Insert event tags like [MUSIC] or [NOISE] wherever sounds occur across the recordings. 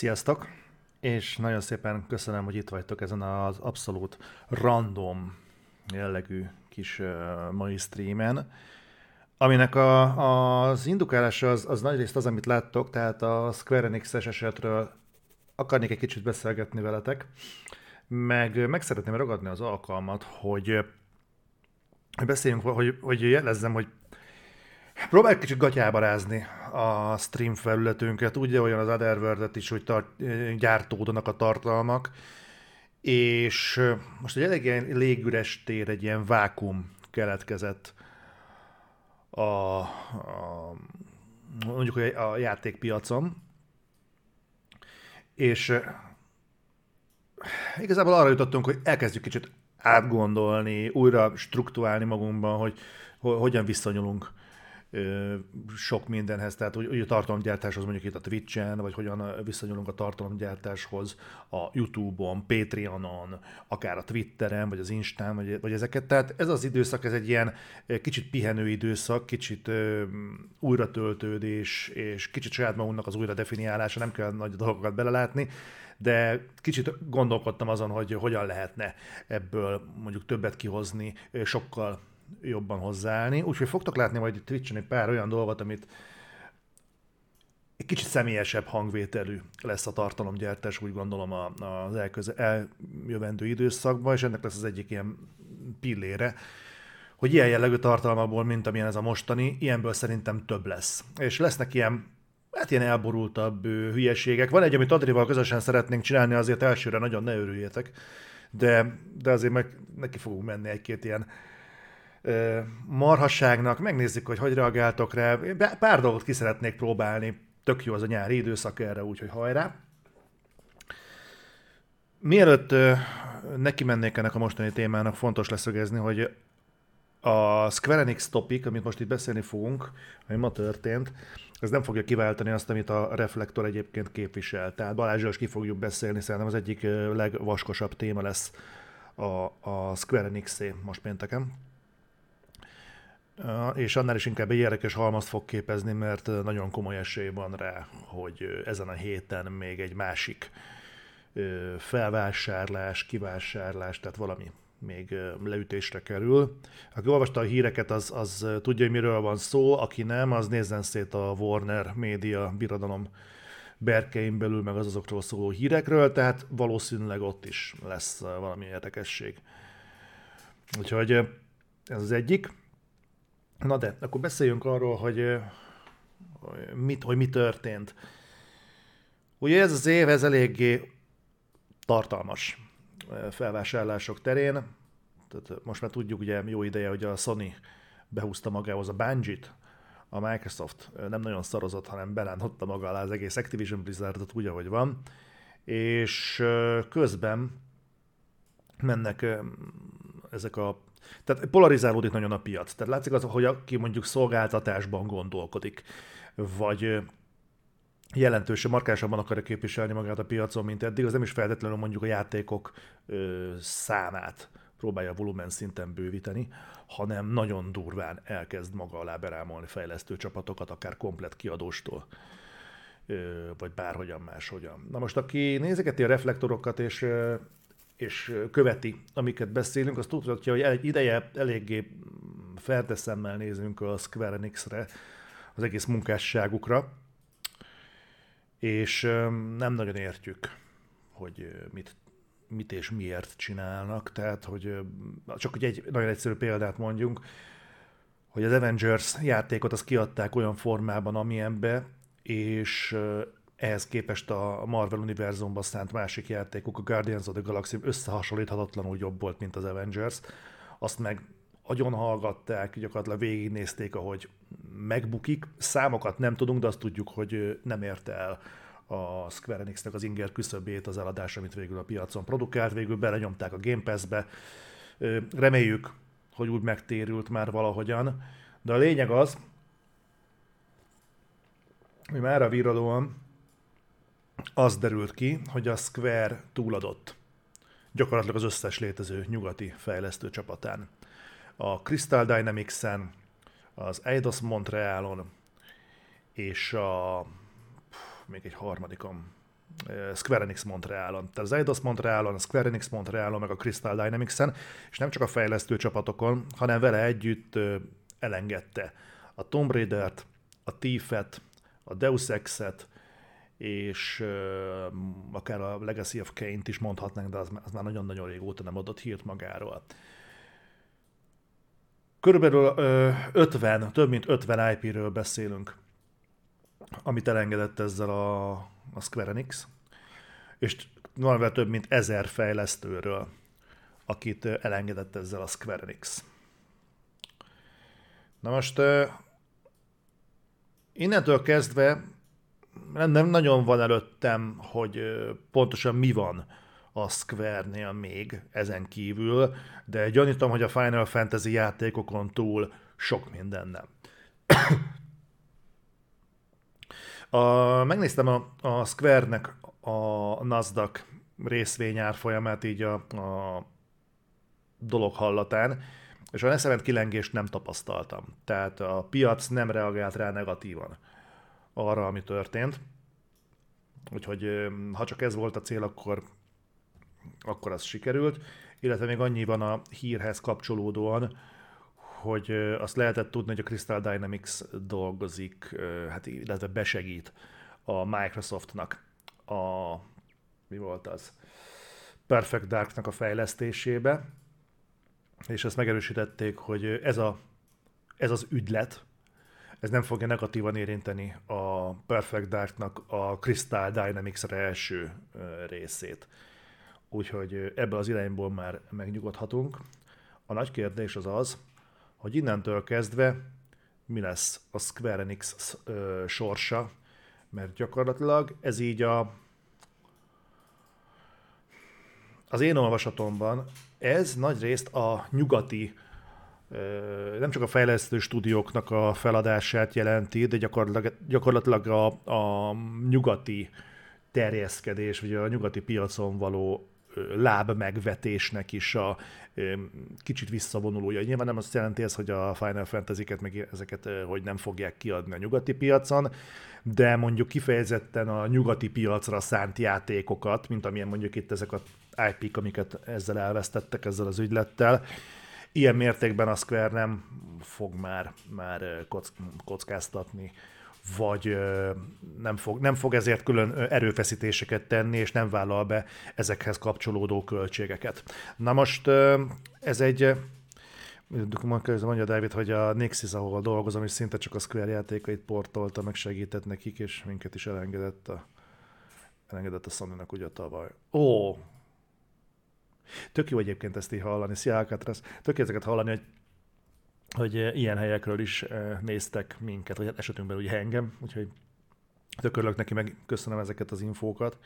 Sziasztok! És nagyon szépen köszönöm, hogy itt vagytok ezen az abszolút random jellegű kis mai streamen, aminek a, az indukálása az, az nagyrészt az, amit láttok, tehát a Square Enix-es esetről akarnék egy kicsit beszélgetni veletek, meg meg szeretném ragadni az alkalmat, hogy beszéljünk, hogy, hogy jelezzem, hogy próbálj kicsit gatyába rázni a stream felületünket, úgy olyan az otherworld is, hogy tart, gyártódnak a tartalmak, és most egy elég ilyen légüres tér, egy ilyen vákum keletkezett a, a mondjuk a játékpiacon, és igazából arra jutottunk, hogy elkezdjük kicsit átgondolni, újra struktúrálni magunkban, hogy hogyan viszonyulunk sok mindenhez, tehát hogy, a tartalomgyártáshoz mondjuk itt a Twitch-en, vagy hogyan viszonyulunk a tartalomgyártáshoz a YouTube-on, Patreonon, akár a Twitteren, vagy az Instán, vagy, vagy ezeket. Tehát ez az időszak, ez egy ilyen kicsit pihenő időszak, kicsit újratöltődés, és kicsit saját magunknak az újra definiálása, nem kell nagy dolgokat belelátni, de kicsit gondolkodtam azon, hogy hogyan lehetne ebből mondjuk többet kihozni, sokkal jobban hozzáállni. Úgyhogy fogtok látni majd Twitch-en egy pár olyan dolgot, amit egy kicsit személyesebb hangvételű lesz a tartalomgyártás, úgy gondolom az elköze, eljövendő időszakban, és ennek lesz az egyik ilyen pillére, hogy ilyen jellegű tartalmakból, mint amilyen ez a mostani, ilyenből szerintem több lesz. És lesznek ilyen, hát ilyen elborultabb hülyeségek. Van egy, amit Adrival közösen szeretnénk csinálni, azért elsőre nagyon ne örüljetek, de, de azért meg neki fogunk menni egy-két ilyen marhasságnak, megnézzük, hogy hogy reagáltok rá. Pár dolgot ki szeretnék próbálni, tök jó az a nyári időszak erre, úgyhogy hajrá. Mielőtt neki mennék ennek a mostani témának, fontos leszögezni, hogy a Square Enix topic, amit most itt beszélni fogunk, ami ma történt, ez nem fogja kiváltani azt, amit a Reflektor egyébként képvisel. Tehát Balázsról ki fogjuk beszélni, szerintem az egyik legvaskosabb téma lesz a, a Square enix most pénteken és annál is inkább egy érdekes halmazt fog képezni, mert nagyon komoly esély van rá, hogy ezen a héten még egy másik felvásárlás, kivásárlás, tehát valami még leütésre kerül. Aki olvasta a híreket, az, az tudja, hogy miről van szó, aki nem, az nézzen szét a Warner Média birodalom berkein belül, meg az azokról szóló hírekről, tehát valószínűleg ott is lesz valami érdekesség. Úgyhogy ez az egyik. Na de, akkor beszéljünk arról, hogy, mit, hogy mi történt. Ugye ez az év, ez eléggé tartalmas felvásárlások terén. Tehát most már tudjuk ugye jó ideje, hogy a Sony behúzta magához a Bungie-t, a Microsoft nem nagyon szarozott, hanem belántotta maga alá az egész Activision Blizzardot úgy, ahogy van, és közben mennek ezek a tehát polarizálódik nagyon a piac. Tehát látszik az, hogy aki mondjuk szolgáltatásban gondolkodik, vagy jelentősen, markásabban akarja képviselni magát a piacon, mint eddig, az nem is feltétlenül mondjuk a játékok ö, számát próbálja volumen szinten bővíteni, hanem nagyon durván elkezd maga alá berámolni fejlesztő csapatokat, akár komplet kiadóstól, ö, vagy bárhogyan máshogyan. Na most, aki nézegeti a reflektorokat, és és követi, amiket beszélünk, azt tudhatja, hogy egy ideje eléggé felteszemmel nézünk a Square Enix-re, az egész munkásságukra, és nem nagyon értjük, hogy mit, mit és miért csinálnak. Tehát, hogy csak hogy egy nagyon egyszerű példát mondjunk, hogy az Avengers játékot azt kiadták olyan formában, amilyenbe, és ehhez képest a Marvel univerzumban szánt másik játékok, a Guardians of the Galaxy összehasonlíthatatlanul jobb volt, mint az Avengers. Azt meg agyon hallgatták, gyakorlatilag végignézték, ahogy megbukik. Számokat nem tudunk, de azt tudjuk, hogy nem érte el a Square Enix-nek az inger küszöbét az eladás, amit végül a piacon produkált, végül belenyomták a Game Pass-be. Reméljük, hogy úgy megtérült már valahogyan, de a lényeg az, hogy már a virradóan az derült ki, hogy a Square túladott gyakorlatilag az összes létező nyugati fejlesztő csapatán. A Crystal Dynamics-en, az Eidos Montrealon, és a még egy harmadikon Square Enix Montrealon. Tehát az Eidos Montrealon, a Square Enix Montrealon, meg a Crystal Dynamics-en, és nem csak a fejlesztő csapatokon, hanem vele együtt elengedte a Tomb Raider-t, a Thief-et, a Deus Ex-et, és uh, akár a Legacy of Kane-t is mondhatnánk, de az, az már nagyon-nagyon régóta nem adott hírt magáról. Körülbelül uh, 50, több mint 50 IP-ről beszélünk, amit elengedett ezzel a, a Square Enix, és valamivel több mint ezer fejlesztőről, akit elengedett ezzel a Square Enix. Na most uh, innentől kezdve nem nagyon van előttem, hogy pontosan mi van a Square-nél még ezen kívül, de gyanítom, hogy a Final Fantasy játékokon túl sok minden nem. [COUGHS] a, megnéztem a, a Square-nek a Nasdaq részvényár folyamát így a, a dolog hallatán, és a eszement kilengést nem tapasztaltam. Tehát a piac nem reagált rá negatívan arra, ami történt. Úgyhogy ha csak ez volt a cél, akkor, akkor az sikerült. Illetve még annyi van a hírhez kapcsolódóan, hogy azt lehetett tudni, hogy a Crystal Dynamics dolgozik, hát illetve besegít a Microsoftnak a, mi volt az, Perfect Darknak a fejlesztésébe, és ezt megerősítették, hogy ez, a, ez az ügylet, ez nem fogja negatívan érinteni a Perfect Darknak a Crystal Dynamics első részét. Úgyhogy ebből az irányból már megnyugodhatunk. A nagy kérdés az az, hogy innentől kezdve mi lesz a Square Enix sorsa, mert gyakorlatilag ez így a az én olvasatomban ez nagy részt a nyugati nem csak a fejlesztő stúdióknak a feladását jelenti, de gyakorlatilag, gyakorlatilag a, a nyugati terjeszkedés, vagy a nyugati piacon való láb megvetésnek is a kicsit visszavonulója. Nyilván nem azt jelenti ez, hogy a Final Fantasy-ket, meg ezeket, hogy nem fogják kiadni a nyugati piacon, de mondjuk kifejezetten a nyugati piacra szánt játékokat, mint amilyen mondjuk itt ezek a IP-k, amiket ezzel elvesztettek, ezzel az ügylettel, ilyen mértékben a Square nem fog már, már kockáztatni, vagy nem fog, nem fog ezért külön erőfeszítéseket tenni, és nem vállal be ezekhez kapcsolódó költségeket. Na most ez egy mondja David, hogy a Nixis, ahol dolgozom, és szinte csak a Square játékait portolta, meg segített nekik, és minket is elengedett a, elengedett a sony ugye tavaly. Ó, Tök jó egyébként ezt így hallani. Szia Alcatraz. Tök jó ezeket hallani, hogy hogy eh, ilyen helyekről is eh, néztek minket, vagy hát esetünkben ugye engem, úgyhogy tök örülök neki, meg köszönöm ezeket az infókat.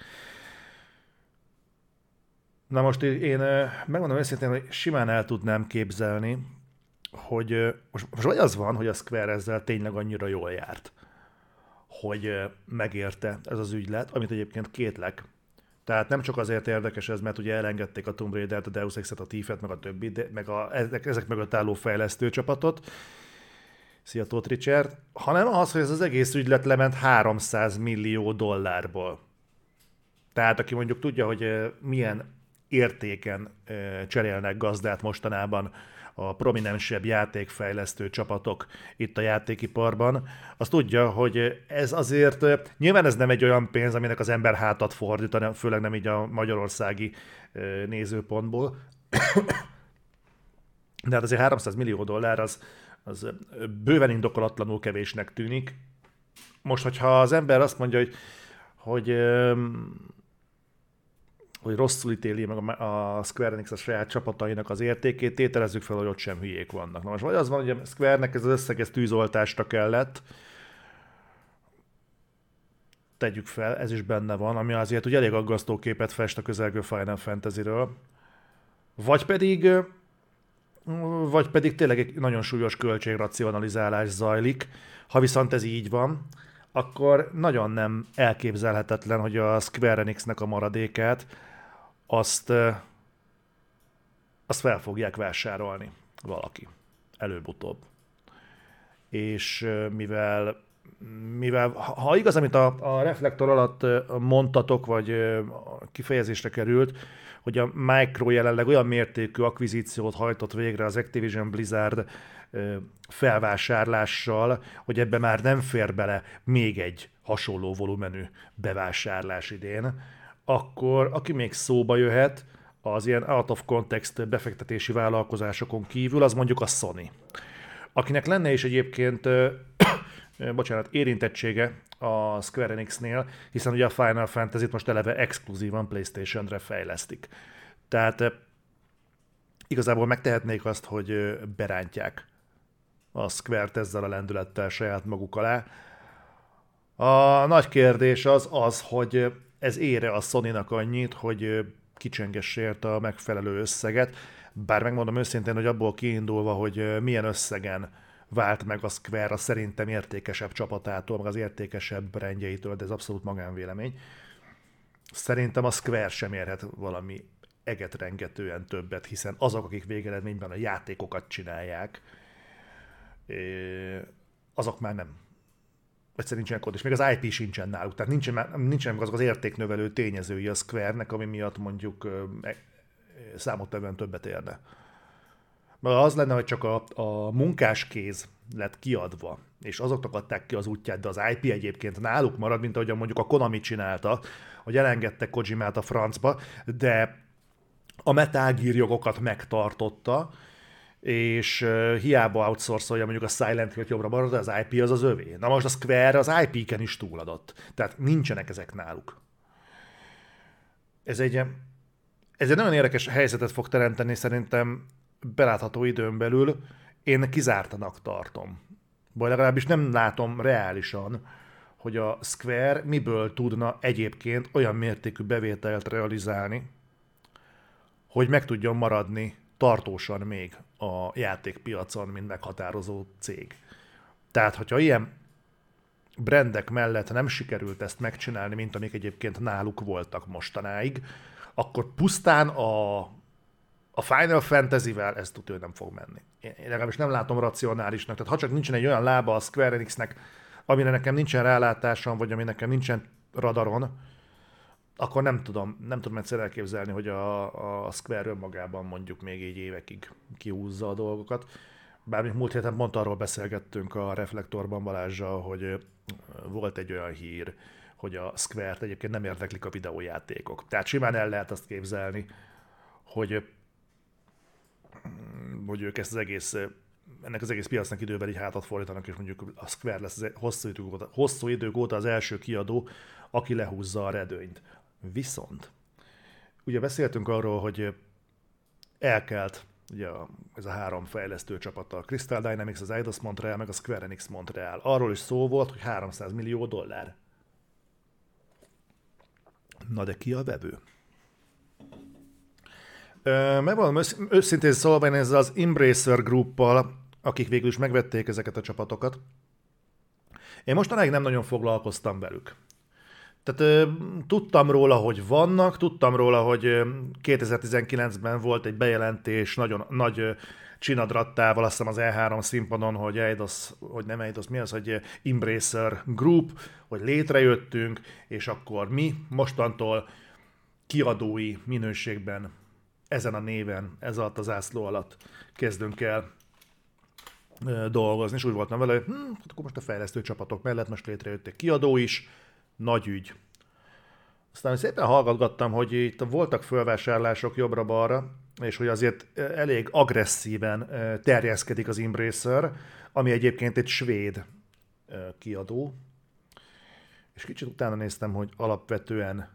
Na most én eh, megmondom őszintén, hogy simán el tudnám képzelni, hogy most, most vagy az van, hogy a Square ezzel tényleg annyira jól járt, hogy megérte ez az ügylet, amit egyébként kétlek, tehát nem csak azért érdekes ez, mert ugye elengedték a Tomb Raider-t, a Deus Ex-et, a Thief-et, meg a többi, de, meg a, ezek, ezek mögött álló fejlesztő csapatot, Szia Tóth Richard, hanem az, hogy ez az egész ügylet lement 300 millió dollárból. Tehát aki mondjuk tudja, hogy milyen értéken cserélnek gazdát mostanában a prominensebb játékfejlesztő csapatok itt a játékiparban, az tudja, hogy ez azért, nyilván ez nem egy olyan pénz, aminek az ember hátat fordít, főleg nem így a magyarországi nézőpontból. [COUGHS] De hát azért 300 millió dollár az, az bőven indokolatlanul kevésnek tűnik. Most, hogyha az ember azt mondja, hogy, hogy hogy rosszul ítéli meg a, a Square Enix a saját csapatainak az értékét, tételezzük fel, hogy ott sem hülyék vannak. Na most vagy az van, hogy a Square-nek ez az összeg ez tűzoltásra kellett, tegyük fel, ez is benne van, ami azért ugye elég aggasztó képet fest a közelgő Final Fantasy-ről. Vagy pedig, vagy pedig tényleg egy nagyon súlyos költségracionalizálás zajlik. Ha viszont ez így van, akkor nagyon nem elképzelhetetlen, hogy a Square Enix-nek a maradékát azt, azt fel fogják vásárolni valaki, előbb-utóbb. És mivel mivel ha igaz, amit a, a reflektor alatt mondtatok, vagy kifejezésre került, hogy a Micro jelenleg olyan mértékű akvizíciót hajtott végre az Activision Blizzard felvásárlással, hogy ebbe már nem fér bele még egy hasonló volumenű bevásárlás idén, akkor aki még szóba jöhet, az ilyen out of context befektetési vállalkozásokon kívül, az mondjuk a Sony. Akinek lenne is egyébként bocsánat, érintettsége a Square Enix-nél, hiszen ugye a Final Fantasy-t most eleve exkluzívan PlayStation-re fejlesztik. Tehát igazából megtehetnék azt, hogy berántják a Square-t ezzel a lendülettel saját maguk alá. A nagy kérdés az az, hogy ez ére a Sony-nak annyit, hogy kicsengesse a megfelelő összeget, bár megmondom őszintén, hogy abból kiindulva, hogy milyen összegen vált meg a Square a szerintem értékesebb csapatától, meg az értékesebb brandjeitől, de ez abszolút magánvélemény. Szerintem a Square sem érhet valami eget rengetően többet, hiszen azok, akik végeredményben a játékokat csinálják, azok már nem. Egyszerűen nincsenek ott, és még az IP sincsen náluk, tehát nincsen, nincsen azok az értéknövelő tényezői a Square-nek, ami miatt mondjuk e, számottevően többet érne. Mert az lenne, hogy csak a, a munkáskéz lett kiadva, és azoknak adták ki az útját, de az IP egyébként náluk marad, mint ahogyan mondjuk a Konami csinálta, hogy elengedte Kojimát a francba, de a Metal Gear jogokat megtartotta, és hiába outsourcolja mondjuk a Silent Hill jobbra marad, az IP az az övé. Na most a Square az IP-ken is túladott. Tehát nincsenek ezek náluk. Ez egy, ez egy nagyon érdekes helyzetet fog teremteni szerintem belátható időn belül, én kizártanak tartom. Vagy legalábbis nem látom reálisan, hogy a Square miből tudna egyébként olyan mértékű bevételt realizálni, hogy meg tudjon maradni tartósan még a játékpiacon, mint meghatározó cég. Tehát, hogyha ilyen brendek mellett nem sikerült ezt megcsinálni, mint amik egyébként náluk voltak mostanáig, akkor pusztán a a Final Fantasy-vel ez hogy nem fog menni. Én legalábbis nem látom racionálisnak. Tehát ha csak nincsen egy olyan lába a Square Enixnek, amire nekem nincsen rálátásom, vagy ami nekem nincsen radaron, akkor nem tudom, nem tudom egyszer elképzelni, hogy a, a Square önmagában mondjuk még így évekig kihúzza a dolgokat. Bár múlt héten pont arról beszélgettünk a Reflektorban Balázsjal, hogy volt egy olyan hír, hogy a Square-t egyébként nem érdeklik a videójátékok. Tehát simán el lehet azt képzelni, hogy hogy ők ezt az egész ennek az egész piacnak idővel így hátat fordítanak, és mondjuk a Square lesz az hosszú idők óta, hosszú idők óta az első kiadó, aki lehúzza a redőnyt. Viszont, ugye beszéltünk arról, hogy elkelt ugye ez a három fejlesztő csapat, a Crystal Dynamics, az Eidos Montreal, meg a Square Enix Montreal. Arról is szó volt, hogy 300 millió dollár. Na de ki a vevő? Megmondom őszintén szólva, én ezzel az Embracer Grouppal, akik végül is megvették ezeket a csapatokat, én mostanáig nem nagyon foglalkoztam velük. Tehát ö, tudtam róla, hogy vannak, tudtam róla, hogy 2019-ben volt egy bejelentés nagyon nagy ö, csinadrattával, azt hiszem az E3 színpadon, hogy Eidos, hogy nem Eidos, mi az, hogy Embracer Group, hogy létrejöttünk, és akkor mi mostantól kiadói minőségben ezen a néven, ez alatt az ászló alatt kezdünk el dolgozni, és úgy voltam vele, hogy hm, hát akkor most a fejlesztő csapatok mellett most létrejött egy kiadó is, nagy ügy. Aztán szépen hallgatgattam, hogy itt voltak fölvásárlások jobbra-balra, és hogy azért elég agresszíven terjeszkedik az Embracer, ami egyébként egy svéd kiadó. És kicsit utána néztem, hogy alapvetően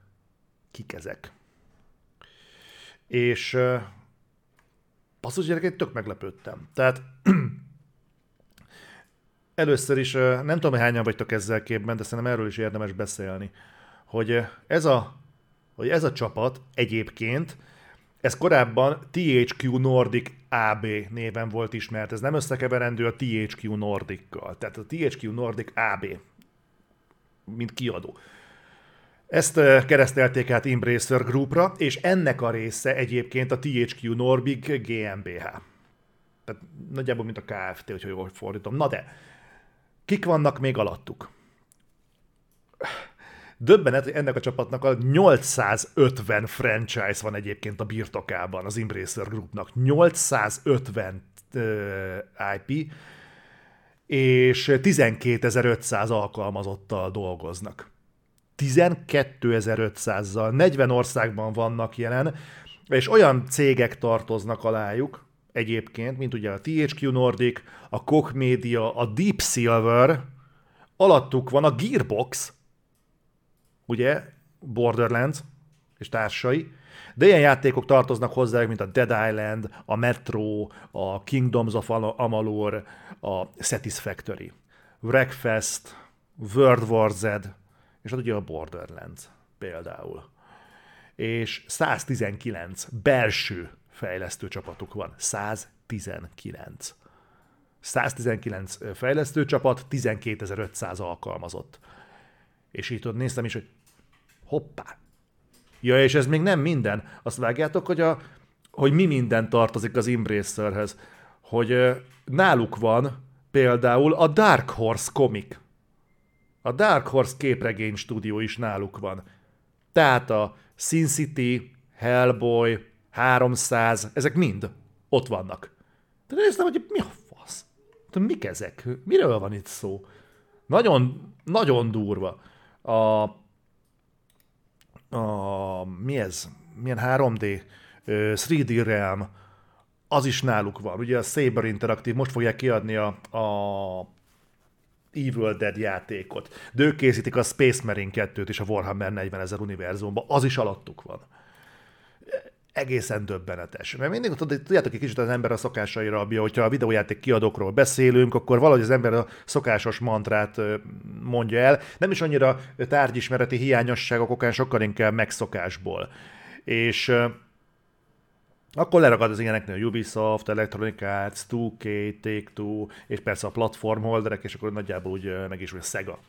kik ezek. És basszus gyerekek, tök meglepődtem. Tehát [CLEARS THROAT] először is, nem tudom, hogy hányan vagytok ezzel képben, de szerintem erről is érdemes beszélni, hogy ez a, hogy ez a csapat egyébként, ez korábban THQ Nordic AB néven volt ismert, ez nem összekeverendő a THQ Nordic-kal. Tehát a THQ Nordic AB, mint kiadó. Ezt keresztelték át Embracer Groupra, és ennek a része egyébként a THQ Nordic GmbH. Tehát nagyjából, mint a KFT, hogyha jól fordítom. Na de, Kik vannak még alattuk? Döbbenet, hogy ennek a csapatnak a 850 franchise van egyébként a birtokában az Embracer Groupnak. 850 uh, IP, és 12.500 alkalmazottal dolgoznak. 12.500-zal, 40 országban vannak jelen, és olyan cégek tartoznak alájuk, egyébként, mint ugye a THQ Nordic, a Koch Media, a Deep Silver, alattuk van a Gearbox, ugye, Borderlands és társai, de ilyen játékok tartoznak hozzá, mint a Dead Island, a Metro, a Kingdoms of Amalur, a Satisfactory, Wreckfest, World War Z, és hát ugye a Borderlands például. És 119 belső fejlesztő csapatuk van. 119. 119 fejlesztő csapat, 12.500 alkalmazott. És így ott néztem is, hogy hoppá. Ja, és ez még nem minden. Azt vágjátok, hogy, a, hogy mi minden tartozik az Embracerhez. Hogy náluk van például a Dark Horse Comic. A Dark Horse képregény stúdió is náluk van. Tehát a Sin City, Hellboy, 300, ezek mind ott vannak. De néztem, hogy mi a fasz? De mik ezek? Miről van itt szó? Nagyon, nagyon durva. A, a mi ez? Milyen 3D? 3D Realm, az is náluk van. Ugye a Saber Interactive most fogják kiadni a, a Evil Dead játékot. De ők készítik a Space Marine 2-t és a Warhammer 40 ezer univerzumban. Az is alattuk van egészen döbbenetes. Mert mindig tudjátok, egy kicsit az ember a szokásai rabja, hogyha a videójáték kiadókról beszélünk, akkor valahogy az ember a szokásos mantrát mondja el. Nem is annyira tárgyismereti hiányosságok okán, sokkal inkább megszokásból. És akkor leragad az ilyeneknél Ubisoft, Electronic Arts, 2K, Take-Two, és persze a platformholderek, és akkor nagyjából úgy meg is, hogy a Sega.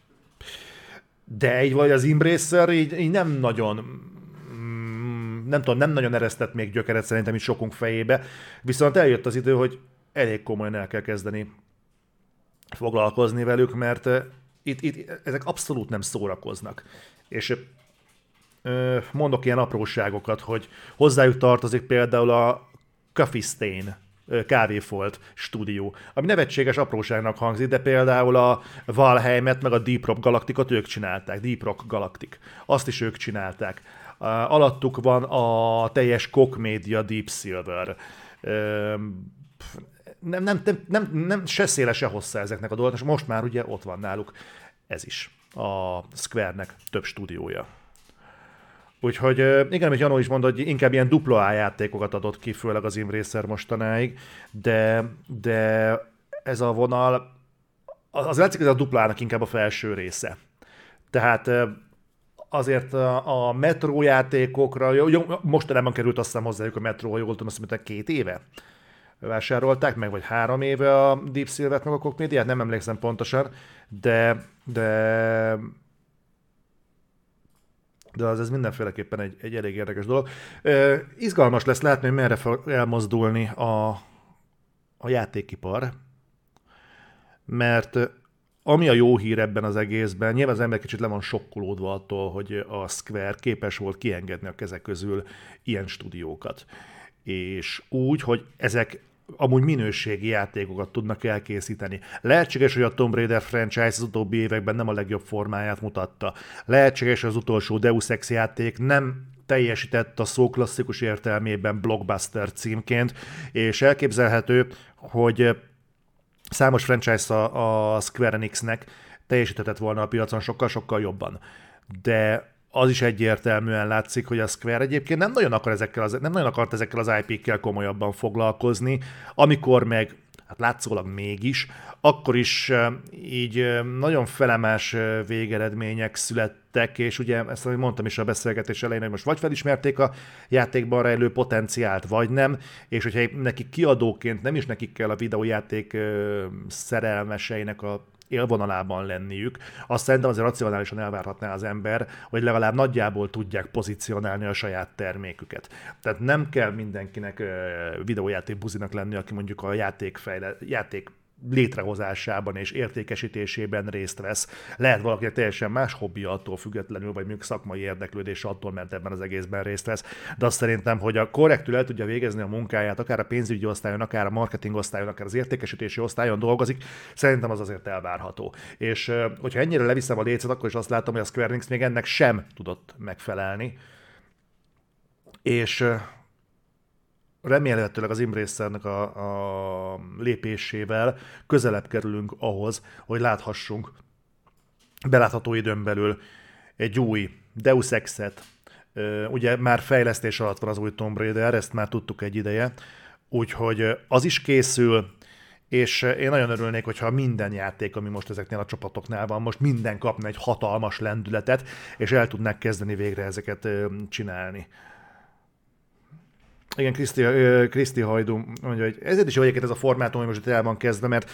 De így vagy az Embracer így, így nem nagyon nem tudom, nem nagyon eresztett még gyökeret szerintem itt sokunk fejébe, viszont eljött az idő, hogy elég komolyan el kell kezdeni foglalkozni velük, mert itt, itt ezek abszolút nem szórakoznak. És mondok ilyen apróságokat, hogy hozzájuk tartozik például a Coffee Stain kávéfolt stúdió, ami nevetséges apróságnak hangzik, de például a Valheimet meg a Deep Rock Galacticot ők csinálták, Deep Rock Galactic, azt is ők csinálták alattuk van a teljes Koch Media Deep Silver. Nem, nem, nem, nem, nem se széle, se hossza ezeknek a dolgoknak, most már ugye ott van náluk ez is, a Square-nek több stúdiója. Úgyhogy igen, amit Janó is mondott, hogy inkább ilyen dupla A játékokat adott ki, főleg az Imracer mostanáig, de, de ez a vonal, az látszik, ez a duplának inkább a felső része. Tehát azért a, a metró játékokra, jó, mostanában került azt hiszem hozzájuk a metró, ha jól tudom, azt mondta, két éve vásárolták meg, vagy három éve a Deep Silver-t meg a Cockmediát, nem emlékszem pontosan, de, de de az ez mindenféleképpen egy, egy elég érdekes dolog. Uh, izgalmas lesz látni, hogy merre fog elmozdulni a, a játékipar, mert ami a jó hír ebben az egészben, nyilván az ember kicsit le van sokkolódva attól, hogy a Square képes volt kiengedni a kezek közül ilyen stúdiókat. És úgy, hogy ezek amúgy minőségi játékokat tudnak elkészíteni. Lehetséges, hogy a Tomb Raider franchise az utóbbi években nem a legjobb formáját mutatta. Lehetséges, hogy az utolsó Deus Ex játék nem teljesített a szó klasszikus értelmében blockbuster címként, és elképzelhető, hogy számos franchise a, a Square Enixnek teljesíthetett volna a piacon sokkal-sokkal jobban. De az is egyértelműen látszik, hogy a Square egyébként nem nagyon, akar ezekkel az, nem nagyon akart ezekkel az IP-kkel komolyabban foglalkozni, amikor meg hát látszólag mégis, akkor is így nagyon felemás végeredmények születtek, és ugye ezt mondtam is a beszélgetés elején, hogy most vagy felismerték a játékban rejlő potenciált, vagy nem, és hogyha nekik kiadóként nem is nekik kell a videójáték szerelmeseinek a élvonalában lenniük, azt szerintem azért racionálisan elvárhatná az ember, hogy legalább nagyjából tudják pozícionálni a saját terméküket. Tehát nem kell mindenkinek videójáték buzinak lenni, aki mondjuk a játékfejle, játék létrehozásában és értékesítésében részt vesz. Lehet valaki teljesen más hobbi attól függetlenül, vagy mondjuk szakmai érdeklődés attól, mert ebben az egészben részt vesz. De azt szerintem, hogy a korrektül el tudja végezni a munkáját, akár a pénzügyi osztályon, akár a marketing osztályon, akár az értékesítési osztályon dolgozik, szerintem az azért elvárható. És hogyha ennyire leviszem a lécet, akkor is azt látom, hogy a Square Enix még ennek sem tudott megfelelni. És remélhetőleg az Imbracernek a, a lépésével közelebb kerülünk ahhoz, hogy láthassunk belátható időn belül egy új Deus Ex-et. Ugye már fejlesztés alatt van az új Tomb Raider, ezt már tudtuk egy ideje, úgyhogy az is készül, és én nagyon örülnék, hogyha minden játék, ami most ezeknél a csapatoknál van, most minden kapna egy hatalmas lendületet, és el tudnák kezdeni végre ezeket csinálni. Igen, Kriszti, Kriszti Hajdú mondja, hogy ezért is jó egyébként ez a formátum, hogy most itt el van kezdve, mert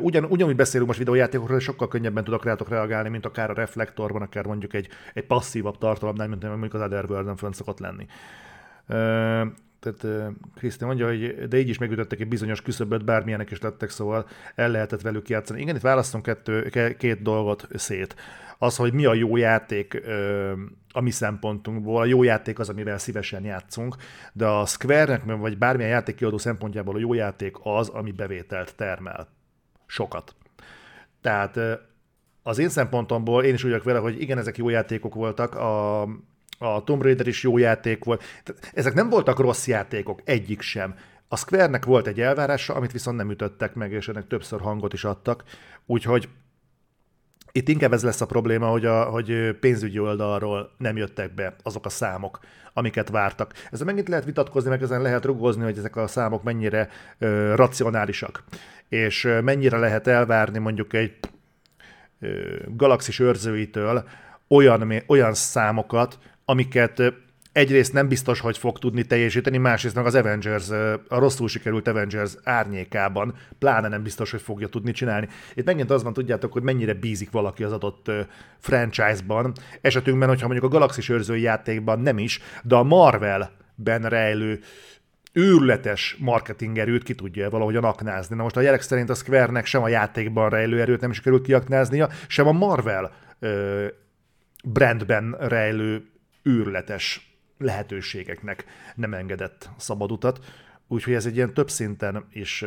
ugyan, ugyanúgy beszélünk most videójátékokról, sokkal könnyebben tudok rátok reagálni, mint akár a reflektorban, akár mondjuk egy, egy passzívabb tartalomnál, mint mondjuk az Otherworld-en fönn szokott lenni. Tehát Kriszti mondja, hogy de így is megütöttek egy bizonyos küszöböt, bármilyenek is lettek, szóval el lehetett velük játszani. Igen, itt választunk kettő, két dolgot szét az, hogy mi a jó játék a mi szempontunkból. A jó játék az, amivel szívesen játszunk, de a Square-nek, vagy bármilyen játékkiadó szempontjából a jó játék az, ami bevételt termel. Sokat. Tehát az én szempontomból én is úgy vele, hogy igen, ezek jó játékok voltak, a, a Tomb Raider is jó játék volt. Ezek nem voltak rossz játékok, egyik sem. A Square-nek volt egy elvárása, amit viszont nem ütöttek meg, és ennek többször hangot is adtak, úgyhogy itt inkább ez lesz a probléma, hogy, a, hogy pénzügyi oldalról nem jöttek be azok a számok, amiket vártak. Ezzel megint lehet vitatkozni, meg ezen lehet rugozni, hogy ezek a számok mennyire ö, racionálisak, és mennyire lehet elvárni mondjuk egy ö, galaxis őrzőitől olyan, olyan számokat, amiket egyrészt nem biztos, hogy fog tudni teljesíteni, másrészt meg az Avengers, a rosszul sikerült Avengers árnyékában, pláne nem biztos, hogy fogja tudni csinálni. Itt megint az van, tudjátok, hogy mennyire bízik valaki az adott franchise-ban. Esetünkben, hogyha mondjuk a Galaxis őrzői játékban nem is, de a Marvel-ben rejlő őrületes marketing erőt ki tudja valahogyan aknázni. Na most a jelek szerint a Square-nek sem a játékban rejlő erőt nem sikerült kiaknáznia, sem a Marvel ö, brandben rejlő őrületes lehetőségeknek nem engedett szabad utat. Úgyhogy ez egy ilyen több szinten is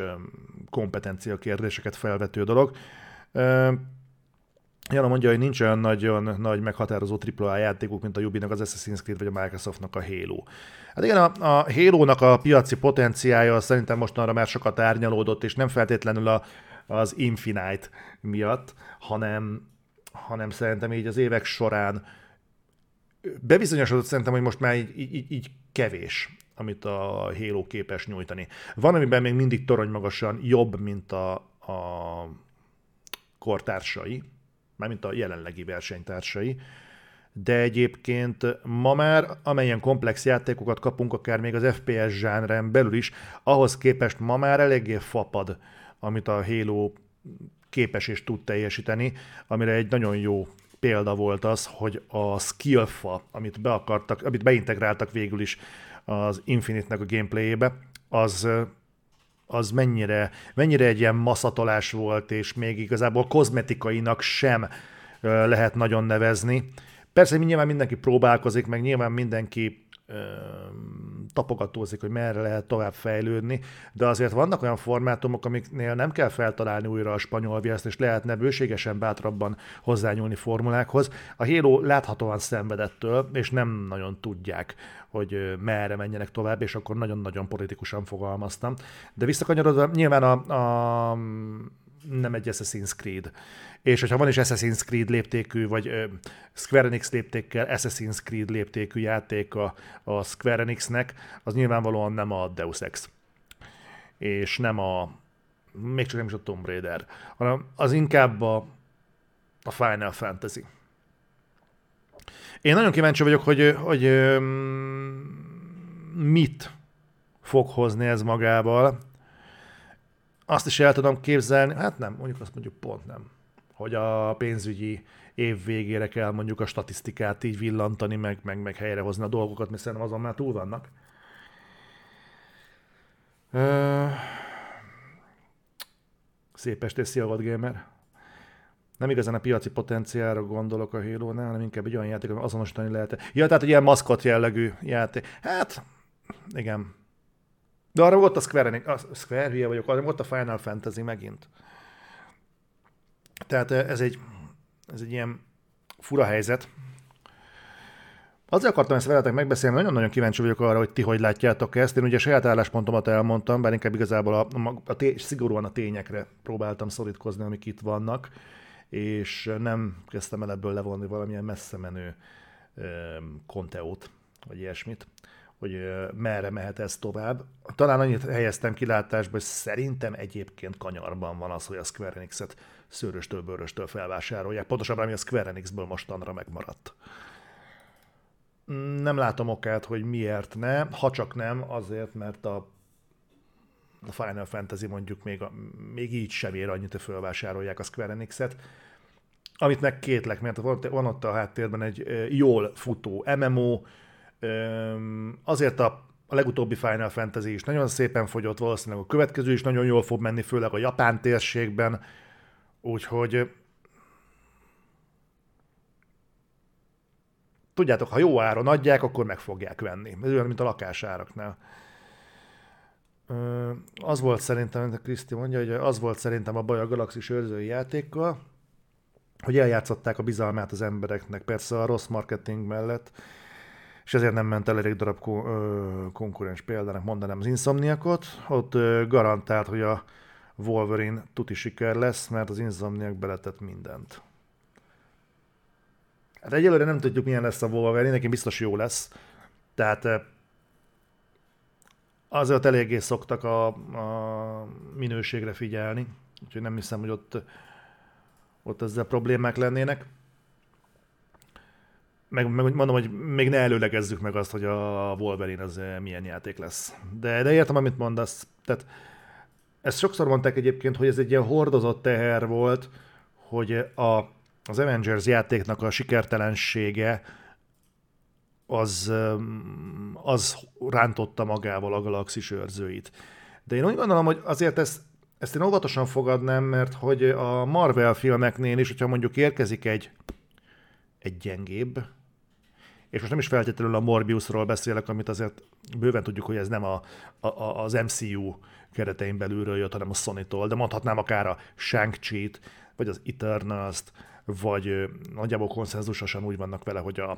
kompetencia kérdéseket felvető dolog. Jana mondja, hogy nincs olyan nagyon nagy meghatározó AAA játékuk, mint a Ubinak az Assassin's Creed vagy a Microsoftnak a Halo. Hát igen, a, a Halo-nak a piaci potenciája szerintem mostanra már sokat árnyalódott, és nem feltétlenül a, az Infinite miatt, hanem, hanem szerintem így az évek során bebizonyosodott szerintem, hogy most már így, így, így kevés, amit a Halo képes nyújtani. Van, amiben még mindig torony magasan jobb, mint a, a kortársai, mármint a jelenlegi versenytársai, de egyébként ma már, amelyen komplex játékokat kapunk, akár még az FPS zsánren belül is, ahhoz képest ma már eléggé fapad, amit a Halo képes és tud teljesíteni, amire egy nagyon jó példa volt az, hogy a skillfa, amit be akartak, amit beintegráltak végül is az Infinite-nek a gameplayébe, az az mennyire, mennyire egy ilyen maszatolás volt, és még igazából kozmetikainak sem lehet nagyon nevezni. Persze nyilván mindenki próbálkozik, meg nyilván mindenki tapogatózik, hogy merre lehet tovább fejlődni, de azért vannak olyan formátumok, amiknél nem kell feltalálni újra a spanyol viaszt, és lehetne bőségesen bátrabban hozzányúlni formulákhoz. A Halo láthatóan szenvedettől, és nem nagyon tudják, hogy merre menjenek tovább, és akkor nagyon-nagyon politikusan fogalmaztam. De visszakanyarodva, nyilván a, a nem egy Assassin's Creed. És hogyha van is Assassin's Creed léptékű, vagy ö, Square Enix léptékkel Assassin's Creed léptékű játék a, a Square Enixnek, az nyilvánvalóan nem a Deus Ex. És nem a, még csak nem is a Tomb Raider, hanem az inkább a, a Final Fantasy. Én nagyon kíváncsi vagyok, hogy, hogy mit fog hozni ez magával, azt is el tudom képzelni, hát nem, mondjuk azt mondjuk pont nem, hogy a pénzügyi év végére kell mondjuk a statisztikát így villantani, meg, meg, meg helyrehozni a dolgokat, mert szerintem azon már túl vannak. Szép estét, szia, Gamer! Nem igazán a piaci potenciálra gondolok a Halo-nál, hanem inkább egy olyan játék, ami azonosítani lehet. Ja, tehát egy ilyen maszkot jellegű játék. Hát, igen. De arra volt a Square, a Square hülye vagyok, arra volt a Final Fantasy megint. Tehát ez egy, ez egy ilyen fura helyzet. Azért akartam ezt veletek megbeszélni, nagyon-nagyon kíváncsi vagyok arra, hogy ti hogy látjátok ezt. Én ugye saját álláspontomat elmondtam, bár inkább igazából a, a, a té- szigorúan a tényekre próbáltam szorítkozni, amik itt vannak, és nem kezdtem el ebből levonni valamilyen messze menő konteót, vagy ilyesmit, hogy merre mehet ez tovább. Talán annyit helyeztem kilátásba, hogy szerintem egyébként kanyarban van az, hogy a Square Enix-et szőröstől, bőröstől felvásárolják. Pontosabban, ami a Square Enix-ből mostanra megmaradt. Nem látom okát, hogy miért ne, ha csak nem, azért, mert a a Final Fantasy mondjuk még, még így sem ér annyit, hogy felvásárolják a Square Enix-et. Amit meg kétlek, mert van ott a háttérben egy jól futó MMO, azért a a legutóbbi Final Fantasy is nagyon szépen fogyott, valószínűleg a következő is nagyon jól fog menni, főleg a japán térségben, úgyhogy tudjátok, ha jó áron adják, akkor meg fogják venni. Ez olyan, mint a lakásáraknál. Az volt szerintem, mint a Kriszti mondja, hogy az volt szerintem a baj a Galaxis őrzői játékkal, hogy eljátszották a bizalmát az embereknek, persze a rossz marketing mellett, és ezért nem ment el elég darab konkurens példának mondanám az Insomniakot. Ott garantált, hogy a Wolverine tuti siker lesz, mert az Insomniak beletett mindent. Hát egyelőre nem tudjuk, milyen lesz a Wolverine, neki biztos jó lesz. Tehát azért eléggé szoktak a, a minőségre figyelni, úgyhogy nem hiszem, hogy ott, ott ezzel problémák lennének. Meg, meg mondom, hogy még ne előlegezzük meg azt, hogy a Wolverine az milyen játék lesz. De, de értem, amit mondasz. Tehát ezt sokszor mondták egyébként, hogy ez egy ilyen hordozott teher volt, hogy a, az Avengers játéknak a sikertelensége az, az rántotta magával a galaxis őrzőit. De én úgy gondolom, hogy azért ezt, ezt én óvatosan fogadnám, mert hogy a Marvel filmeknél is, hogyha mondjuk érkezik egy, egy gyengébb, és most nem is feltétlenül a Morbiusról beszélek, amit azért bőven tudjuk, hogy ez nem a, a, az MCU keretein belülről jött, hanem a Sony-tól, de mondhatnám akár a Shang-Chi-t, vagy az Eternals-t, vagy nagyjából konszenzusosan úgy vannak vele, hogy a,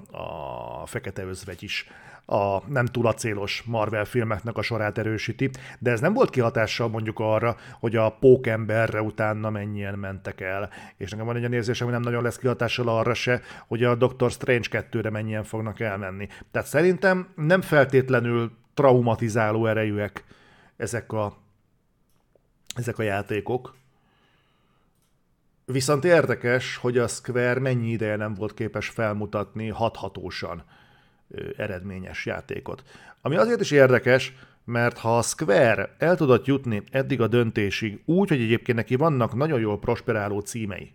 a fekete özvegy is a nem túl acélos Marvel filmeknek a sorát erősíti, de ez nem volt kihatással mondjuk arra, hogy a pókemberre utána mennyien mentek el. És nekem van egy olyan érzésem, hogy nem nagyon lesz kihatással arra se, hogy a Doctor Strange 2-re mennyien fognak elmenni. Tehát szerintem nem feltétlenül traumatizáló erejűek ezek a, ezek a játékok, Viszont érdekes, hogy a Square mennyi ideje nem volt képes felmutatni hathatósan eredményes játékot. Ami azért is érdekes, mert ha a Square el tudott jutni eddig a döntésig úgy, hogy egyébként neki vannak nagyon jól prosperáló címei,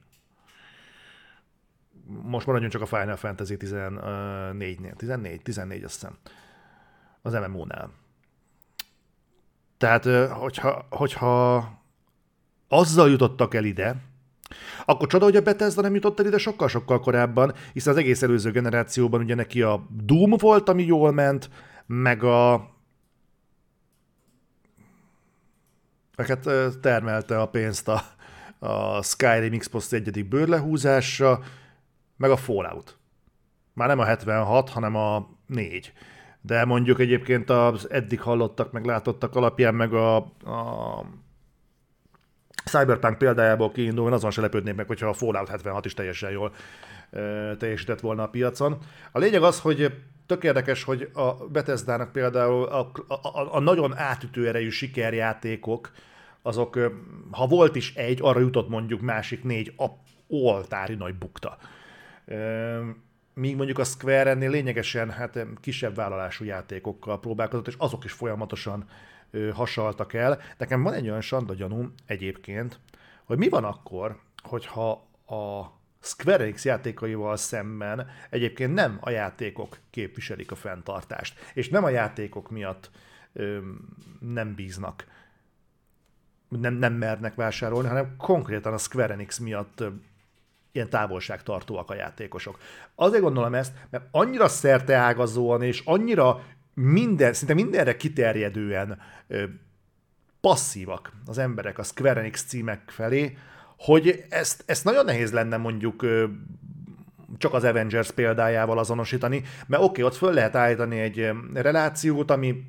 most maradjunk csak a Final Fantasy 14-nél, 14, 14 azt hiszem, az MMO-nál. Tehát, hogyha, hogyha azzal jutottak el ide, akkor csoda, hogy a Bethesda nem jutott el ide sokkal-sokkal korábban, hiszen az egész előző generációban ugye neki a Doom volt, ami jól ment, meg a hát termelte a pénzt a, a Skyrim Xbox egyedik bőrlehúzásra, meg a Fallout. Már nem a 76, hanem a 4. De mondjuk egyébként az eddig hallottak, meg látottak alapján, meg a, a Cyberpunk példájából kiindulva azon se lepődnék meg, hogyha a Fallout 76 is teljesen jól teljesített volna a piacon. A lényeg az, hogy tök érdekes, hogy a Bethesda-nak például a, a, a nagyon átütő erejű sikerjátékok, azok, ha volt is egy, arra jutott mondjuk másik négy a oltári nagy bukta. Míg mondjuk a Square ennél lényegesen hát kisebb vállalású játékokkal próbálkozott, és azok is folyamatosan hasaltak el. Nekem van egy olyan sanda gyanúm egyébként, hogy mi van akkor, hogyha a Square Enix játékaival szemben egyébként nem a játékok képviselik a fenntartást, és nem a játékok miatt ö, nem bíznak nem, nem mernek vásárolni, hanem konkrétan a Square Enix miatt ilyen távolságtartóak a játékosok. Azért gondolom ezt, mert annyira szerteágazóan és annyira minden, szinte mindenre kiterjedően ö, passzívak az emberek a Square Enix címek felé, hogy ezt, ezt nagyon nehéz lenne mondjuk csak az Avengers példájával azonosítani, mert oké, okay, ott föl lehet állítani egy relációt, ami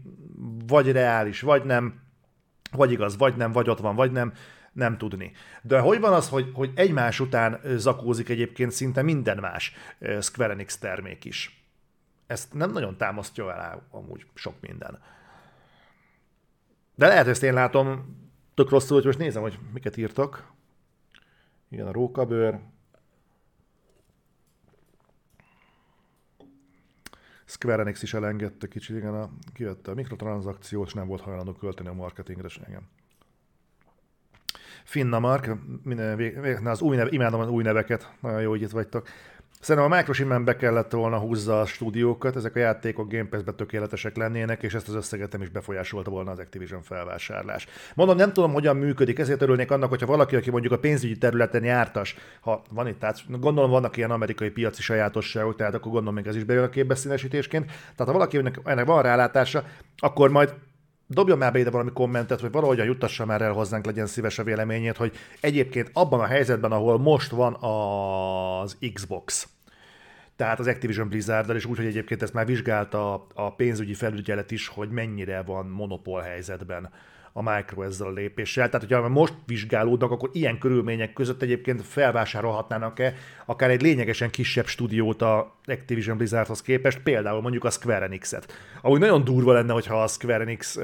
vagy reális, vagy nem, vagy igaz, vagy nem, vagy ott van, vagy nem, nem tudni. De hogy van az, hogy, hogy egymás után zakózik egyébként szinte minden más Square Enix termék is? Ezt nem nagyon támasztja el amúgy sok minden. De lehet, hogy ezt én látom tök rosszul, hogy most nézem, hogy miket írtak. Igen, a rókabőr. Square Enix is elengedte kicsit, igen, a, kivette a mikrotranszakciót, és nem volt hajlandó költeni a marketingre sem. Finna Mark, minden, az új neve, imádom az új neveket, nagyon jó, hogy itt vagytok. Szerintem a Microsimben be kellett volna húzza a stúdiókat, ezek a játékok Game Pass-be tökéletesek lennének, és ezt az összeget nem is befolyásolta volna az Activision felvásárlás. Mondom, nem tudom, hogyan működik, ezért örülnék annak, hogyha valaki, aki mondjuk a pénzügyi területen jártas, ha van itt, tehát gondolom vannak ilyen amerikai piaci sajátosságok, tehát akkor gondolom még ez is bejön a képbe színesítésként. Tehát ha valaki ennek van rálátása, akkor majd dobjon már be ide valami kommentet, vagy valahogyan juttassa már el hozzánk, legyen szíves a véleményét, hogy egyébként abban a helyzetben, ahol most van az Xbox, tehát az Activision blizzard és úgy, hogy egyébként ezt már vizsgálta a pénzügyi felügyelet is, hogy mennyire van monopól helyzetben a Micro ezzel a lépéssel. Tehát, hogyha most vizsgálódnak, akkor ilyen körülmények között egyébként felvásárolhatnának-e akár egy lényegesen kisebb stúdiót a Activision Blizzardhoz képest, például mondjuk a Square Enix-et. Ahogy nagyon durva lenne, hogyha a Square Enix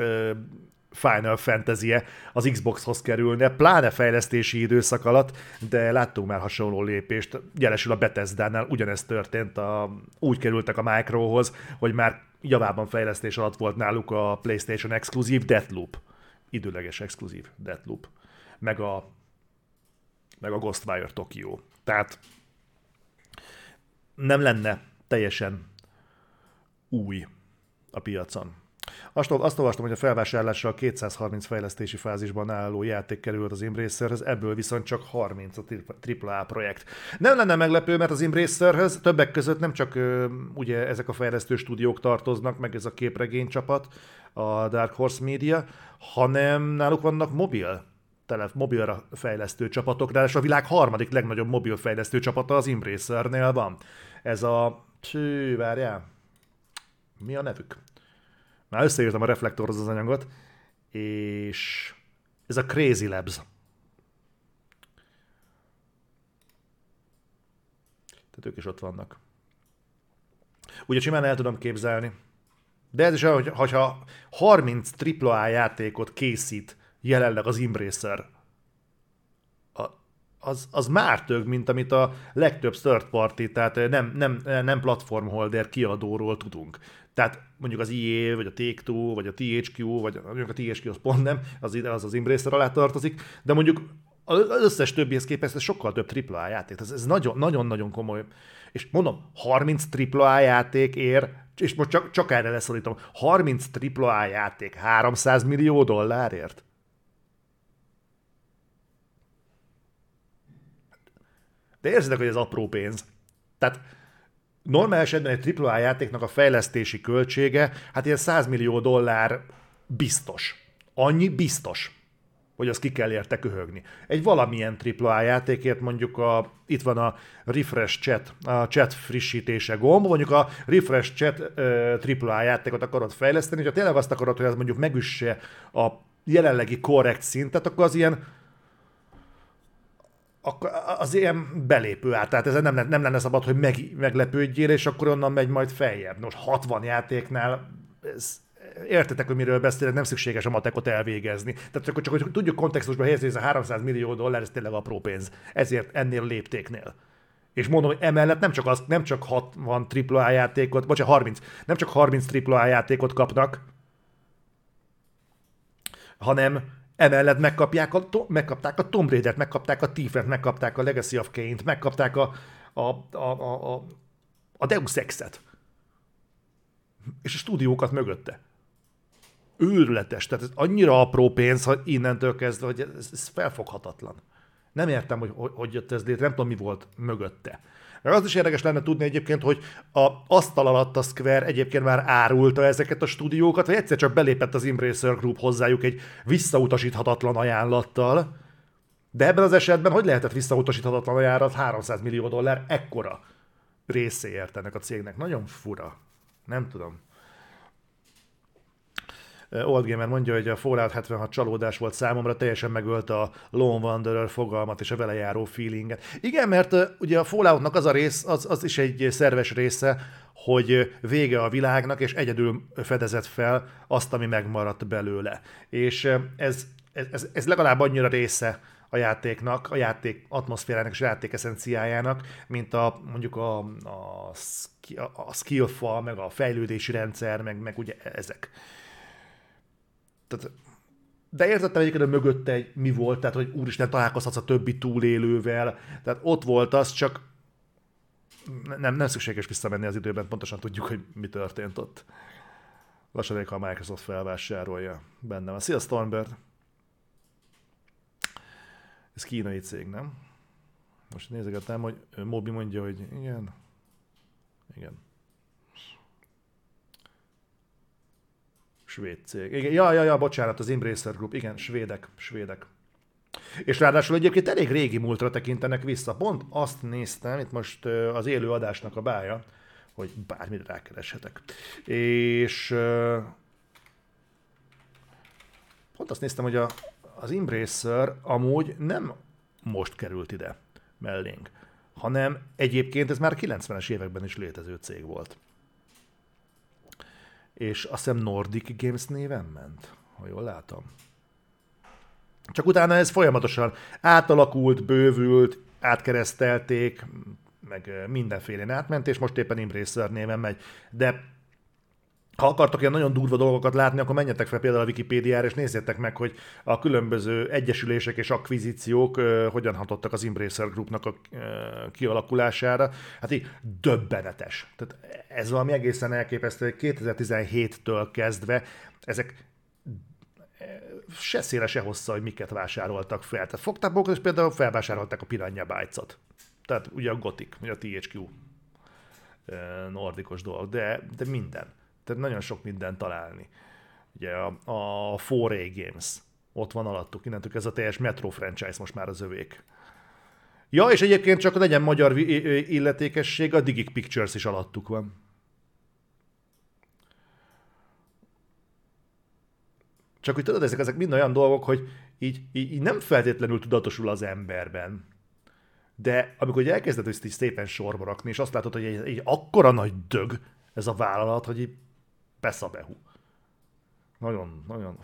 Final fantasy az Xboxhoz kerülne, pláne fejlesztési időszak alatt, de láttunk már hasonló lépést. Jelesül a Bethesda-nál ugyanezt történt, a, úgy kerültek a Microhoz, hogy már javában fejlesztés alatt volt náluk a PlayStation exkluzív Deathloop időleges exkluzív Deathloop, meg a, meg a Ghostwire Tokyo. Tehát nem lenne teljesen új a piacon. Azt, azt olvastam, hogy a felvásárlással 230 fejlesztési fázisban álló játék került az Embracerhez, ebből viszont csak 30 a AAA projekt. Nem lenne meglepő, mert az Embracerhez többek között nem csak ugye ezek a fejlesztő stúdiók tartoznak, meg ez a képregény csapat, a Dark Horse Media, hanem náluk vannak mobil tele, mobilra fejlesztő csapatok, de a világ harmadik legnagyobb mobil fejlesztő csapata az Embracernél van. Ez a... Cső, várjál. Mi a nevük? Már összeírtam a reflektorhoz az anyagot, és ez a Crazy Labs. Tehát ők is ott vannak. Ugye simán el tudom képzelni, de ez is olyan, hogy, hogyha 30 AAA játékot készít jelenleg az Embracer, az, az már több, mint amit a legtöbb third party, tehát nem, nem, nem platformholder kiadóról tudunk. Tehát mondjuk az EA, vagy a Take-Two, vagy a THQ, vagy mondjuk a THQ az pont nem, az, az az Embracer alá tartozik, de mondjuk az összes többihez képest ez sokkal több AAA játék. Ez, ez nagyon, nagyon-nagyon komoly. És mondom, 30 AAA játék ér, és most csak, csak erre leszólítom, 30 AAA játék 300 millió dollárért? De érzitek, hogy ez apró pénz. Tehát normál esetben egy AAA játéknak a fejlesztési költsége, hát ilyen 100 millió dollár biztos. Annyi biztos hogy azt ki kell érte köhögni. Egy valamilyen AAA játékért mondjuk a, itt van a refresh chat, a chat frissítése gomb, mondjuk a refresh chat uh, AAA játékot akarod fejleszteni, hogyha tényleg azt akarod, hogy ez mondjuk megüsse a jelenlegi korrekt szintet, akkor az ilyen akkor az ilyen belépő át, tehát ez nem, nem lenne szabad, hogy meg, meglepődjél, és akkor onnan megy majd feljebb. Most 60 játéknál ez, értetek, hogy miről beszélek, nem szükséges a matekot elvégezni. Tehát csak, csak hogy tudjuk kontextusba helyezni, ez a 300 millió dollár, ez tényleg apró pénz. Ezért ennél léptéknél. És mondom, hogy emellett nem csak, az, nem csak 60 AAA játékot, vagy 30, nem csak 30 AAA játékot kapnak, hanem emellett megkapják a, megkapták a Tomb Raider-t, megkapták a Thief-et, megkapták a Legacy of Kane-t, megkapták a, a, a, a, a, a Deus Ex-et. És a stúdiókat mögötte őrületes, tehát ez annyira apró pénz, hogy innentől kezdve, hogy ez, ez felfoghatatlan. Nem értem, hogy, hogy, hogy jött ez létre, nem tudom, mi volt mögötte. Meg az is érdekes lenne tudni egyébként, hogy a asztal alatt a Square egyébként már árulta ezeket a stúdiókat, vagy egyszer csak belépett az Embracer Group hozzájuk egy visszautasíthatatlan ajánlattal, de ebben az esetben hogy lehetett visszautasíthatatlan ajánlat 300 millió dollár ekkora részéért ennek a cégnek? Nagyon fura. Nem tudom. Old Gamer mondja, hogy a Fallout 76 csalódás volt számomra, teljesen megölte a Lone Wanderer fogalmat és a vele járó feelinget. Igen, mert ugye a Falloutnak az a rész, az, az is egy szerves része, hogy vége a világnak, és egyedül fedezett fel azt, ami megmaradt belőle. És ez, ez, ez legalább annyira része a játéknak, a játék atmoszférának és a játék eszenciájának, mint a mondjuk a, a, a skillfal, meg a fejlődési rendszer, meg, meg ugye ezek tehát, de értettem egyébként, hogy mögötte egy, mi volt, tehát hogy úristen, találkozhatsz a többi túlélővel, tehát ott volt az, csak nem, nem szükséges visszamenni az időben, pontosan tudjuk, hogy mi történt ott. Lassan ha a Microsoft felvásárolja bennem. Szia Stormbird! Ez kínai cég, nem? Most nézegetem, hogy Mobi mondja, hogy igen. Igen. Svéd cég. Igen, ja, ja, ja, bocsánat, az Embracer Group. Igen, svédek, svédek. És ráadásul egyébként elég régi múltra tekintenek vissza. Pont azt néztem, itt most az élő adásnak a bája, hogy bármit rákereshetek. És pont azt néztem, hogy a, az Embracer amúgy nem most került ide mellénk, hanem egyébként ez már 90-es években is létező cég volt és azt hiszem Nordic Games néven ment, ha jól látom. Csak utána ez folyamatosan átalakult, bővült, átkeresztelték, meg mindenféle átment, és most éppen Embracer néven megy. De ha akartok ilyen nagyon durva dolgokat látni, akkor menjetek fel például a Wikipédiára, és nézzétek meg, hogy a különböző egyesülések és akvizíciók uh, hogyan hatottak az Embracer Groupnak a uh, kialakulására. Hát így döbbenetes. Tehát ez valami egészen elképesztő, hogy 2017-től kezdve ezek se széle, se hossza, hogy miket vásároltak fel. Tehát fogták magukat, és például felvásárolták a Piranha Bytes-ot. Tehát ugye a Gothic, ugye a THQ nordikos dolog, de, de minden tehát nagyon sok minden találni. Ugye a, a 4A Games, ott van alattuk, innentől ez a teljes Metro franchise most már az övék. Ja, és egyébként csak legyen magyar illetékesség, a Digic Pictures is alattuk van. Csak hogy tudod, ezek, ezek mind olyan dolgok, hogy így, így, így nem feltétlenül tudatosul az emberben. De amikor elkezded ezt így szépen sorba rakni, és azt látod, hogy egy, egy akkora nagy dög ez a vállalat, hogy így Peszabehu. Nagyon, nagyon...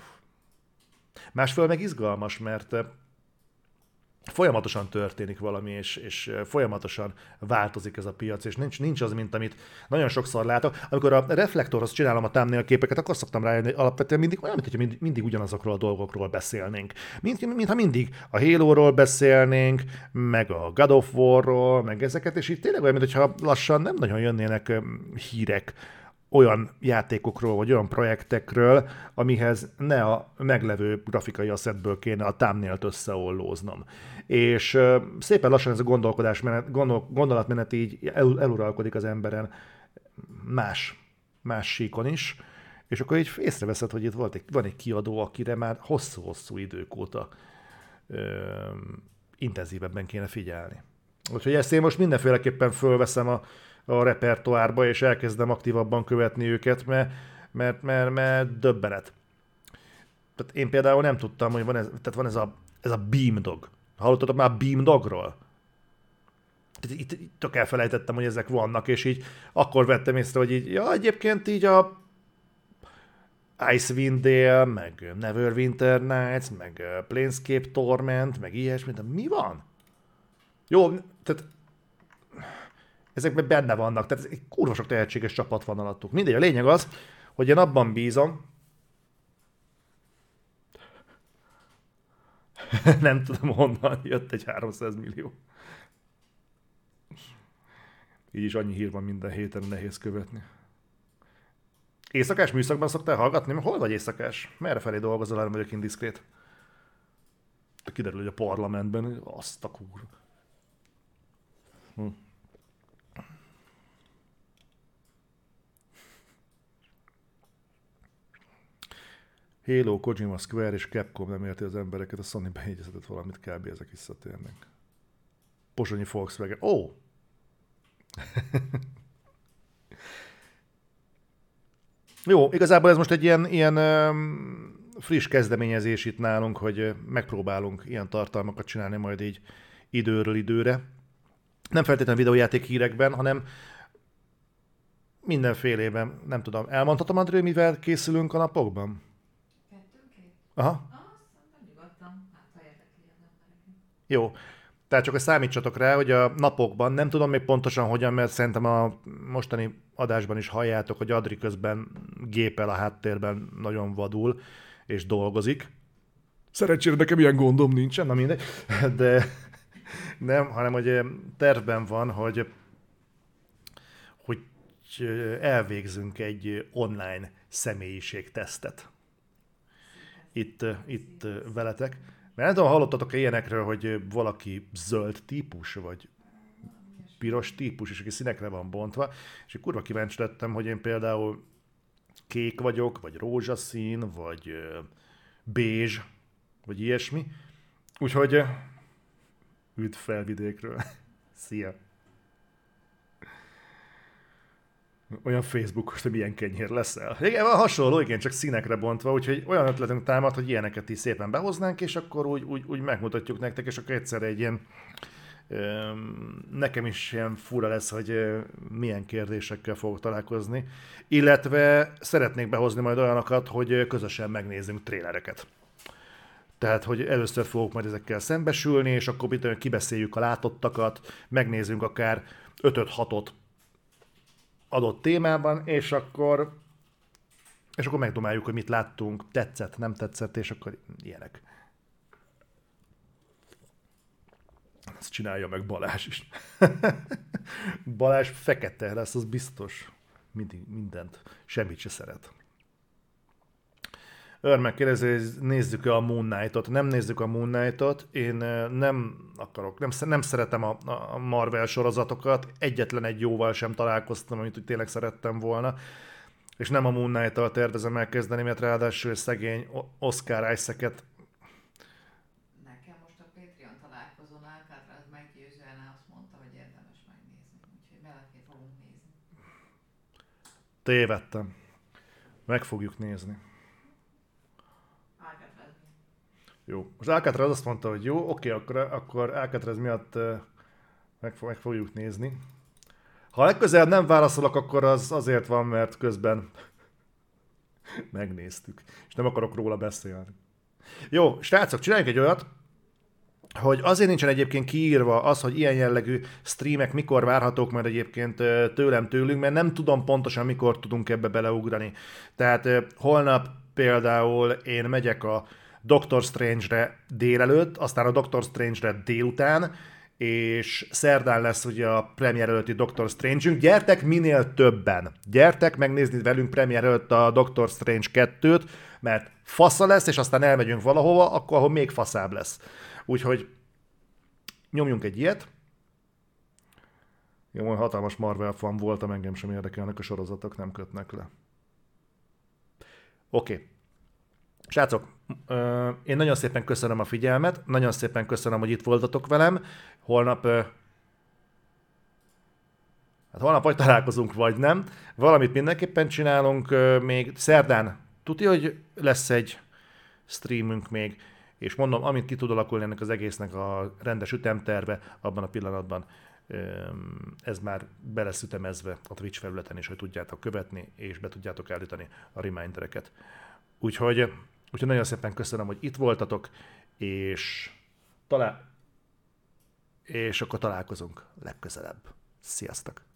Másfél meg izgalmas, mert folyamatosan történik valami, és, és folyamatosan változik ez a piac, és nincs, nincs az, mint amit nagyon sokszor látok. Amikor a reflektorhoz csinálom a thumbnail képeket, akkor szoktam rájönni, hogy alapvetően mindig olyan, mintha mindig, mindig ugyanazokról a dolgokról beszélnénk. Mint, mintha mindig a Halo-ról beszélnénk, meg a God of War-ról, meg ezeket, és így tényleg olyan, mintha lassan nem nagyon jönnének hírek olyan játékokról, vagy olyan projektekről, amihez ne a meglevő grafikai asszetből kéne a támnélt összeollóznom. És szépen lassan ez a gondolkodás menet, gondol, gondolatmenet így el, eluralkodik az emberen más, más síkon is, és akkor így észreveszed, hogy itt volt egy, van egy kiadó, akire már hosszú-hosszú idők óta ö, intenzívebben kéne figyelni. Úgyhogy ezt én most mindenféleképpen fölveszem a, a repertoárba, és elkezdem aktívabban követni őket, mert, mert, mert, mert döbbenet. Tehát én például nem tudtam, hogy van ez, tehát van ez a, ez a Beam Dog. Hallottatok már Beam Dogról? Tehát itt, itt tök elfelejtettem, hogy ezek vannak, és így akkor vettem észre, hogy így, ja, egyébként így a Icewind Dale, meg Neverwinter Nights, meg Planescape Torment, meg ilyesmi, de mi van? Jó, tehát ezekben benne vannak, tehát egy kurva sok tehetséges csapat van alattuk. Mindegy, a lényeg az, hogy én abban bízom, [LAUGHS] nem tudom honnan jött egy 300 millió. Így is annyi hír van minden héten, nehéz követni. Éjszakás műszakban szoktál hallgatni? Hol vagy éjszakás? Merre felé dolgozol, nem vagyok indiszkrét? De kiderül, hogy a parlamentben azt a kúr. Hm. Halo, Kojima Square és Capcom nem érti az embereket, a Sony beegyeztetett valamit, kb. ezek visszatérnek. Pozsonyi Volkswagen. Ó! Oh! [LAUGHS] Jó, igazából ez most egy ilyen, ilyen friss kezdeményezés itt nálunk, hogy megpróbálunk ilyen tartalmakat csinálni majd így időről időre. Nem feltétlenül videójáték hírekben, hanem mindenfélében, nem tudom, elmondhatom, André, mivel készülünk a napokban? Aha. Jó. Tehát csak számítsatok rá, hogy a napokban, nem tudom még pontosan hogyan, mert szerintem a mostani adásban is halljátok, hogy Adri közben gépel a háttérben nagyon vadul, és dolgozik. Szerencsére nekem ilyen gondom nincsen, na mindegy. De nem, hanem hogy tervben van, hogy, hogy elvégzünk egy online személyiségtesztet itt, itt veletek. Mert nem tudom, hallottatok-e ilyenekről, hogy valaki zöld típus, vagy piros típus, és aki színekre van bontva, és kurva kíváncsi lettem, hogy én például kék vagyok, vagy rózsaszín, vagy bézs, vagy ilyesmi. Úgyhogy üdv felvidékről. [LAUGHS] Szia! Olyan Facebook, hogy milyen kenyér leszel. Igen, hasonló, igen, csak színekre bontva, úgyhogy olyan ötletünk támad, hogy ilyeneket is szépen behoznánk, és akkor úgy, úgy, úgy megmutatjuk nektek, és akkor egyszerre egy ilyen nekem is ilyen fura lesz, hogy milyen kérdésekkel fogok találkozni, illetve szeretnék behozni majd olyanokat, hogy közösen megnézzünk trélereket. Tehát, hogy először fogok majd ezekkel szembesülni, és akkor kibeszéljük a látottakat, megnézzünk akár 5-6-ot adott témában, és akkor és akkor megdomáljuk, hogy mit láttunk, tetszett, nem tetszett, és akkor ilyenek. Ezt csinálja meg Balázs is. [LAUGHS] Balázs fekete lesz, az biztos. Mindig, mindent. Semmit se szeret. Örmek kérdezi, hogy nézzük-e a Moon Knight-ot. Nem nézzük a Moon Knight-ot. Én nem akarok, nem, nem szeretem a, a Marvel sorozatokat. Egyetlen egy jóval sem találkoztam, amit úgy tényleg szerettem volna. És nem a Moon Knight-tal tervezem elkezdeni, mert ráadásul szegény Oscar Isaac-et Nekem most a Patreon találkozón Alcatraz meggyőzően azt mondta, hogy érdemes megnézni. Úgyhogy belefér fogunk nézni. Tévedtem. Meg fogjuk nézni. Jó. Most Alcatraz azt mondta, hogy jó, oké, akkor, akkor Alcatraz miatt meg, meg fogjuk nézni. Ha legközelebb nem válaszolok, akkor az azért van, mert közben [LAUGHS] megnéztük, és nem akarok róla beszélni. Jó, srácok, csináljunk egy olyat, hogy azért nincsen egyébként kiírva az, hogy ilyen jellegű streamek mikor várhatók majd egyébként tőlem tőlünk, mert nem tudom pontosan mikor tudunk ebbe beleugrani. Tehát holnap például én megyek a Doctor Strange-re délelőtt, aztán a Doctor Strange-re délután, és szerdán lesz ugye a premier előtti Doctor Strange-ünk. Gyertek minél többen. Gyertek megnézni velünk premier előtt a Doctor Strange 2-t, mert fasza lesz, és aztán elmegyünk valahova, akkor ahol még faszább lesz. Úgyhogy nyomjunk egy ilyet. Jó, hatalmas Marvel fan voltam, engem sem érdekelnek a sorozatok, nem kötnek le. Oké. Okay. Srácok, én nagyon szépen köszönöm a figyelmet, nagyon szépen köszönöm, hogy itt voltatok velem. Holnap Hát holnap vagy találkozunk, vagy nem. Valamit mindenképpen csinálunk. Még szerdán tudja, hogy lesz egy streamünk még, és mondom, amint ki tud alakulni ennek az egésznek a rendes ütemterve, abban a pillanatban ez már be lesz ütemezve a Twitch felületen is, hogy tudjátok követni, és be tudjátok állítani a remindereket. Úgyhogy Úgyhogy nagyon szépen köszönöm, hogy itt voltatok, és talán és akkor találkozunk legközelebb. Sziasztok!